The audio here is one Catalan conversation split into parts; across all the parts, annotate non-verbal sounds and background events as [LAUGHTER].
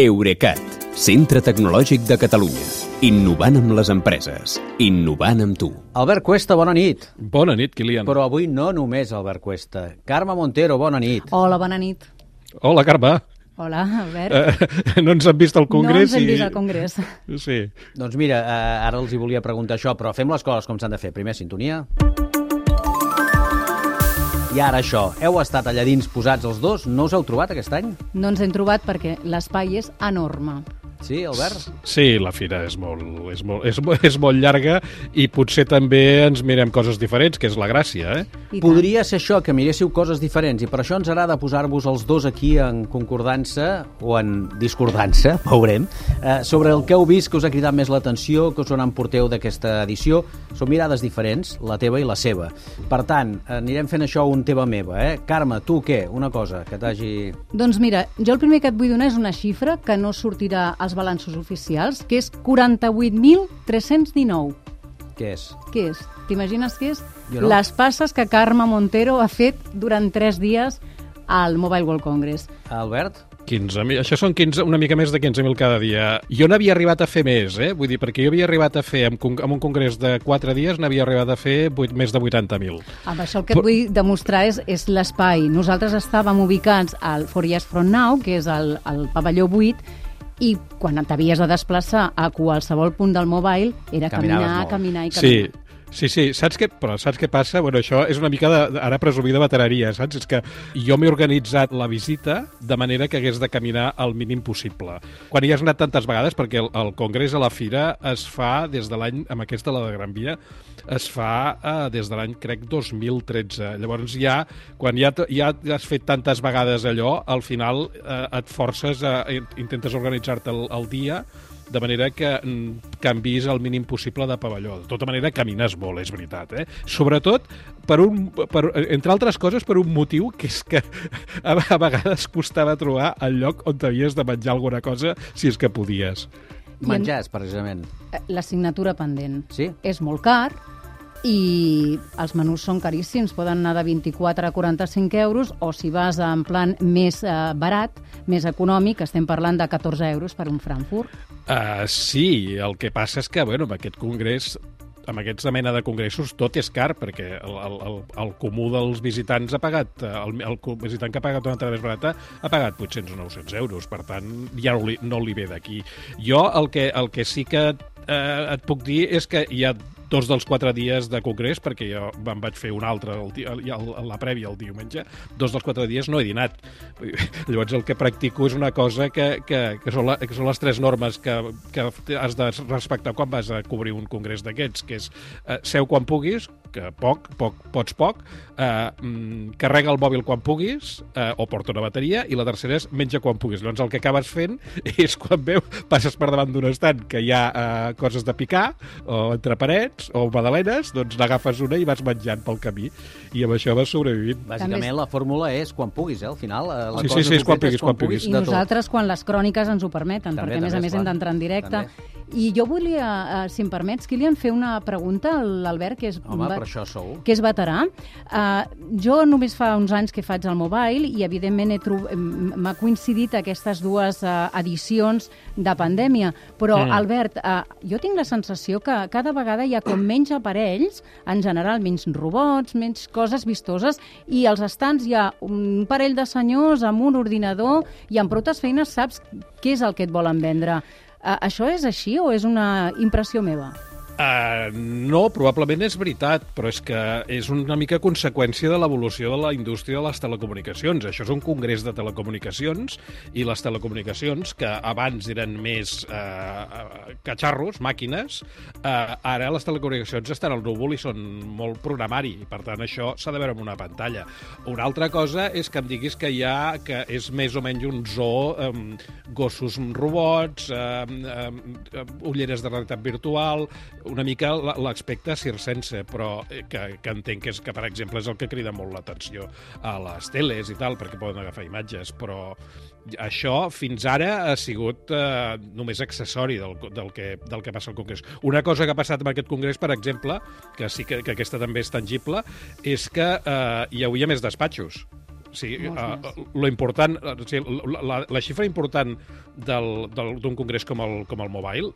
Eurecat, centre tecnològic de Catalunya. Innovant amb les empreses. Innovant amb tu. Albert Cuesta, bona nit. Bona nit, Kilian. Però avui no només Albert Cuesta. Carme Montero, bona nit. Hola, bona nit. Hola, Carme. Hola, Albert. Eh, [LAUGHS] no ens han vist al Congrés no ens hem i... vist al Congrés. Sí. Doncs mira, eh, ara els hi volia preguntar això, però fem les coses com s'han de fer. Primer, sintonia. I ara això, heu estat allà dins posats els dos, no us heu trobat aquest any? No ens hem trobat perquè l'espai és enorme. Sí, Albert? Sí, la fira és molt, és, molt, és, és molt llarga i potser també ens mirem coses diferents, que és la gràcia, eh? I. Podria ser això, que miréssiu coses diferents, i per això ens agrada posar-vos els dos aquí en concordança, o en discordança, [LAUGHS] veurem, eh, sobre el que heu vist que us ha cridat més l'atenció, que us en emporteu d'aquesta edició. Són mirades diferents, la teva i la seva. Per tant, anirem fent això un teva meva, eh? Carme, tu què? Una cosa que t'hagi... Doncs mira, jo el primer que et vull donar és una xifra que no sortirà als balanços oficials, que és 48.319. Què és? Què és? T'imagines què és? No. Les passes que Carme Montero ha fet durant tres dies al Mobile World Congress. Albert? 15.000, això són 15, una mica més de 15.000 cada dia. Jo n'havia arribat a fer més, eh? Vull dir, perquè jo havia arribat a fer, amb, un congrés de 4 dies, n'havia arribat a fer 8, més de 80.000. Amb això el que et vull demostrar és, és l'espai. Nosaltres estàvem ubicats al Four Years From Now, que és el, el pavelló 8, i quan t'havies de desplaçar a qualsevol punt del mobile era Caminaves caminar, molt. caminar i caminar. sí, sí. Saps què, però saps què passa? Bueno, això és una mica de, ara presumir de veteraria, saps? És que jo m'he organitzat la visita de manera que hagués de caminar el mínim possible. Quan hi has anat tantes vegades, perquè el, el congrés a la fira es fa des de l'any, amb aquesta, la de Gran Via, es fa eh, des de l'any, crec, 2013. Llavors ja, quan ja, ja has fet tantes vegades allò, al final eh, et forces, a, intentes organitzar-te el, el dia de manera que mm, canvis el mínim possible de pavelló. De tota manera, camines molt, és veritat. Eh? Sobretot, per un, per, entre altres coses, per un motiu que és que [LAUGHS] a, a vegades costava trobar el lloc on t'havies de menjar alguna cosa si és que podies. Menjars, precisament. Eh, L'assignatura pendent. Sí? És molt car i els menús són caríssims, poden anar de 24 a 45 euros o si vas en plan més eh, barat, més econòmic, estem parlant de 14 euros per un Frankfurt. Uh, sí, el que passa és que, bueno, amb aquest congrés amb aquesta mena de congressos tot és car perquè el, el, el, el comú dels visitants ha pagat, eh, el, el visitant que ha pagat una entrada més barata ha pagat 800 o 900 euros, per tant ja no li, no li ve d'aquí. Jo el que, el que sí que eh, et puc dir és que hi ha dos dels quatre dies de congrés, perquè jo em vaig fer un altre, el, el, el, la prèvia el diumenge, dos dels quatre dies no he dinat. [LAUGHS] Llavors el que practico és una cosa que, que, que, són, la, que són les tres normes que, que has de respectar quan vas a cobrir un congrés d'aquests, que és eh, seu quan puguis, que poc, poc pots poc, eh, mm, carrega el mòbil quan puguis, eh, o porta una bateria, i la tercera és menja quan puguis. Llavors el que acabes fent [LAUGHS] és quan veu, passes per davant d'un estant que hi ha eh, coses de picar, o entre parets, o magdalenes, doncs n'agafes una i vas menjant pel camí. I amb això vas sobrevivint. Bàsicament, la fórmula és quan puguis, eh, al final. eh, La Sí, cosa sí, sí, és quan puguis, quan puguis. I de tot. nosaltres quan les cròniques ens ho permeten, També, perquè a més a més esclar. hem d'entrar en directe. També. I jo volia, eh, si em permets, Kilian, fer una pregunta a l'Albert, que és Home, va- per això sou. que és veterà. Uh, jo només fa uns anys que faig el mobile i, evidentment, m'ha coincidit aquestes dues uh, edicions de pandèmia. Però, Mm. Albert, uh, jo tinc la sensació que cada vegada hi ha com menys aparells, en general menys robots, menys coses vistoses, i als estants hi ha un parell de senyors amb un ordinador i amb protes feines saps què és el que et volen vendre. Uh, això és així o és una impressió meva? Uh, no, probablement és veritat, però és que és una mica conseqüència de l'evolució de la indústria de les telecomunicacions. Això és un congrés de telecomunicacions i les telecomunicacions, que abans eren més uh, catxarros, màquines, uh, ara les telecomunicacions estan al núvol i són molt programari, i per tant això s'ha de veure en una pantalla. Una altra cosa és que em diguis que hi ha, que és més o menys un zoo, um, gossos robots, um, um, ulleres de realitat virtual, una mica l'aspecte circense, però eh, que, que entenc que, és, que, per exemple, és el que crida molt l'atenció a les teles i tal, perquè poden agafar imatges, però això fins ara ha sigut eh, només accessori del, del, que, del que passa al Congrés. Una cosa que ha passat amb aquest Congrés, per exemple, que sí que, que aquesta també és tangible, és que eh, hi hauria més despatxos Sí, uh, lo important, o sigui, la, la, la xifra important d'un congrés com el, com el Mobile,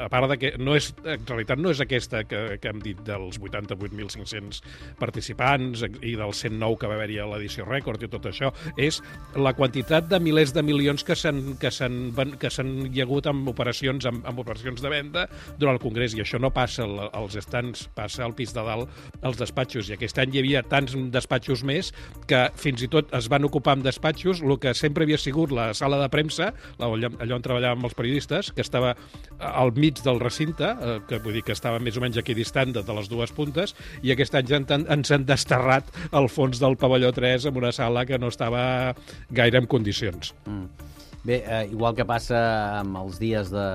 a part de que no és, en realitat no és aquesta que, que hem dit dels 88.500 participants i dels 109 que va haver-hi a l'edició rècord i tot això, és la quantitat de milers de milions que s'han que s'han que s'han hagut amb operacions amb, amb operacions de venda durant el congrés. I això no passa al- als estants, passa al pis de dalt als despatxos. I aquest any hi havia tants despatxos més que fins i tot es van ocupar amb despatxos el que sempre havia sigut la sala de premsa, allò, allò on treballàvem els periodistes, que estava al mig del recinte, eh, que vull dir que estava més o menys aquí distant de, les dues puntes, i aquest any ens han, desterrat al fons del pavelló 3 en una sala que no estava gaire en condicions. Bé, eh, igual que passa amb els dies de,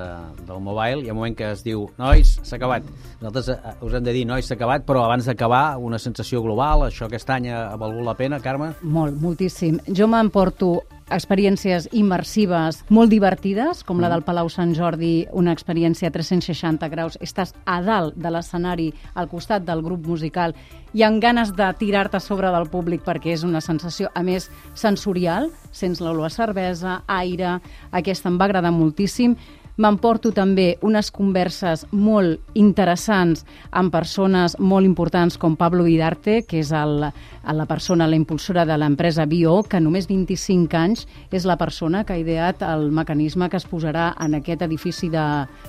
del mobile, hi ha un moment que es diu nois, s'ha acabat. Nosaltres eh, us hem de dir nois, s'ha acabat, però abans d'acabar, una sensació global, això aquest any ha valgut la pena, Carme? Molt, moltíssim. Jo m'emporto experiències immersives molt divertides, com la del Palau Sant Jordi, una experiència a 360 graus. Estàs a dalt de l'escenari, al costat del grup musical, i amb ganes de tirar-te sobre del públic perquè és una sensació, a més, sensorial, sents l'olor a cervesa, aire, aquesta em va agradar moltíssim. M'emporto també unes converses molt interessants amb persones molt importants com Pablo Vidarte, que és el, la persona, la impulsora de l'empresa Bio, que només 25 anys és la persona que ha ideat el mecanisme que es posarà en aquest edifici de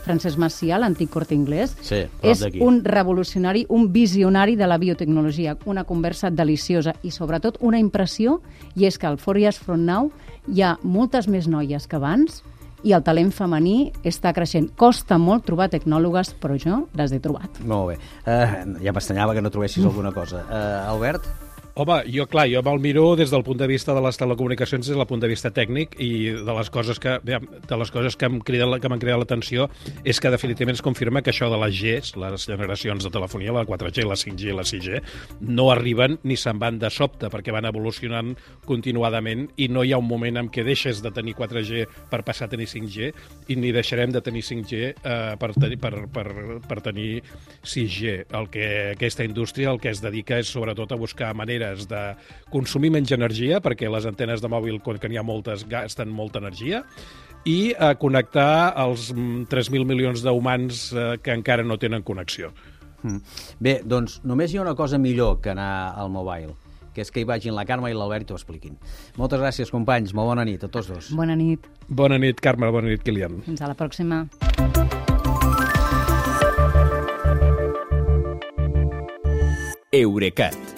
Francesc Macià, l'antic Corte Inglés. Sí, és un revolucionari, un visionari de la biotecnologia, una conversa deliciosa i sobretot una impressió, i és que al Four Years From Now hi ha moltes més noies que abans i el talent femení està creixent. Costa molt trobar tecnòlogues, però jo les he trobat. Molt bé. Uh, ja m'estranyava que no trobessis alguna cosa. Uh, Albert? Home, jo, clar, jo me'l miro des del punt de vista de les telecomunicacions, des del punt de vista tècnic i de les coses que, de les coses que em criden, que m'han cridat l'atenció és que definitivament es confirma que això de les Gs, les generacions de telefonia, la 4G, la 5G i la 6G, no arriben ni se'n van de sobte perquè van evolucionant continuadament i no hi ha un moment en què deixes de tenir 4G per passar a tenir 5G i ni deixarem de tenir 5G eh, per, tenir, per, per, per tenir 6G. El que aquesta indústria el que es dedica és sobretot a buscar maneres de consumir menys energia, perquè les antenes de mòbil, quan que n'hi ha moltes, gasten molta energia, i a connectar els mm, 3.000 milions d'humans eh, que encara no tenen connexió. Mm. Bé, doncs només hi ha una cosa millor que anar al mobile, que és que hi vagin la Carme i l'Albert i t'ho expliquin. Moltes gràcies, companys. Molt bona nit a tots dos. Bona nit. Bona nit, Carme, bona nit, Kilian. Fins a la pròxima. Eurecat,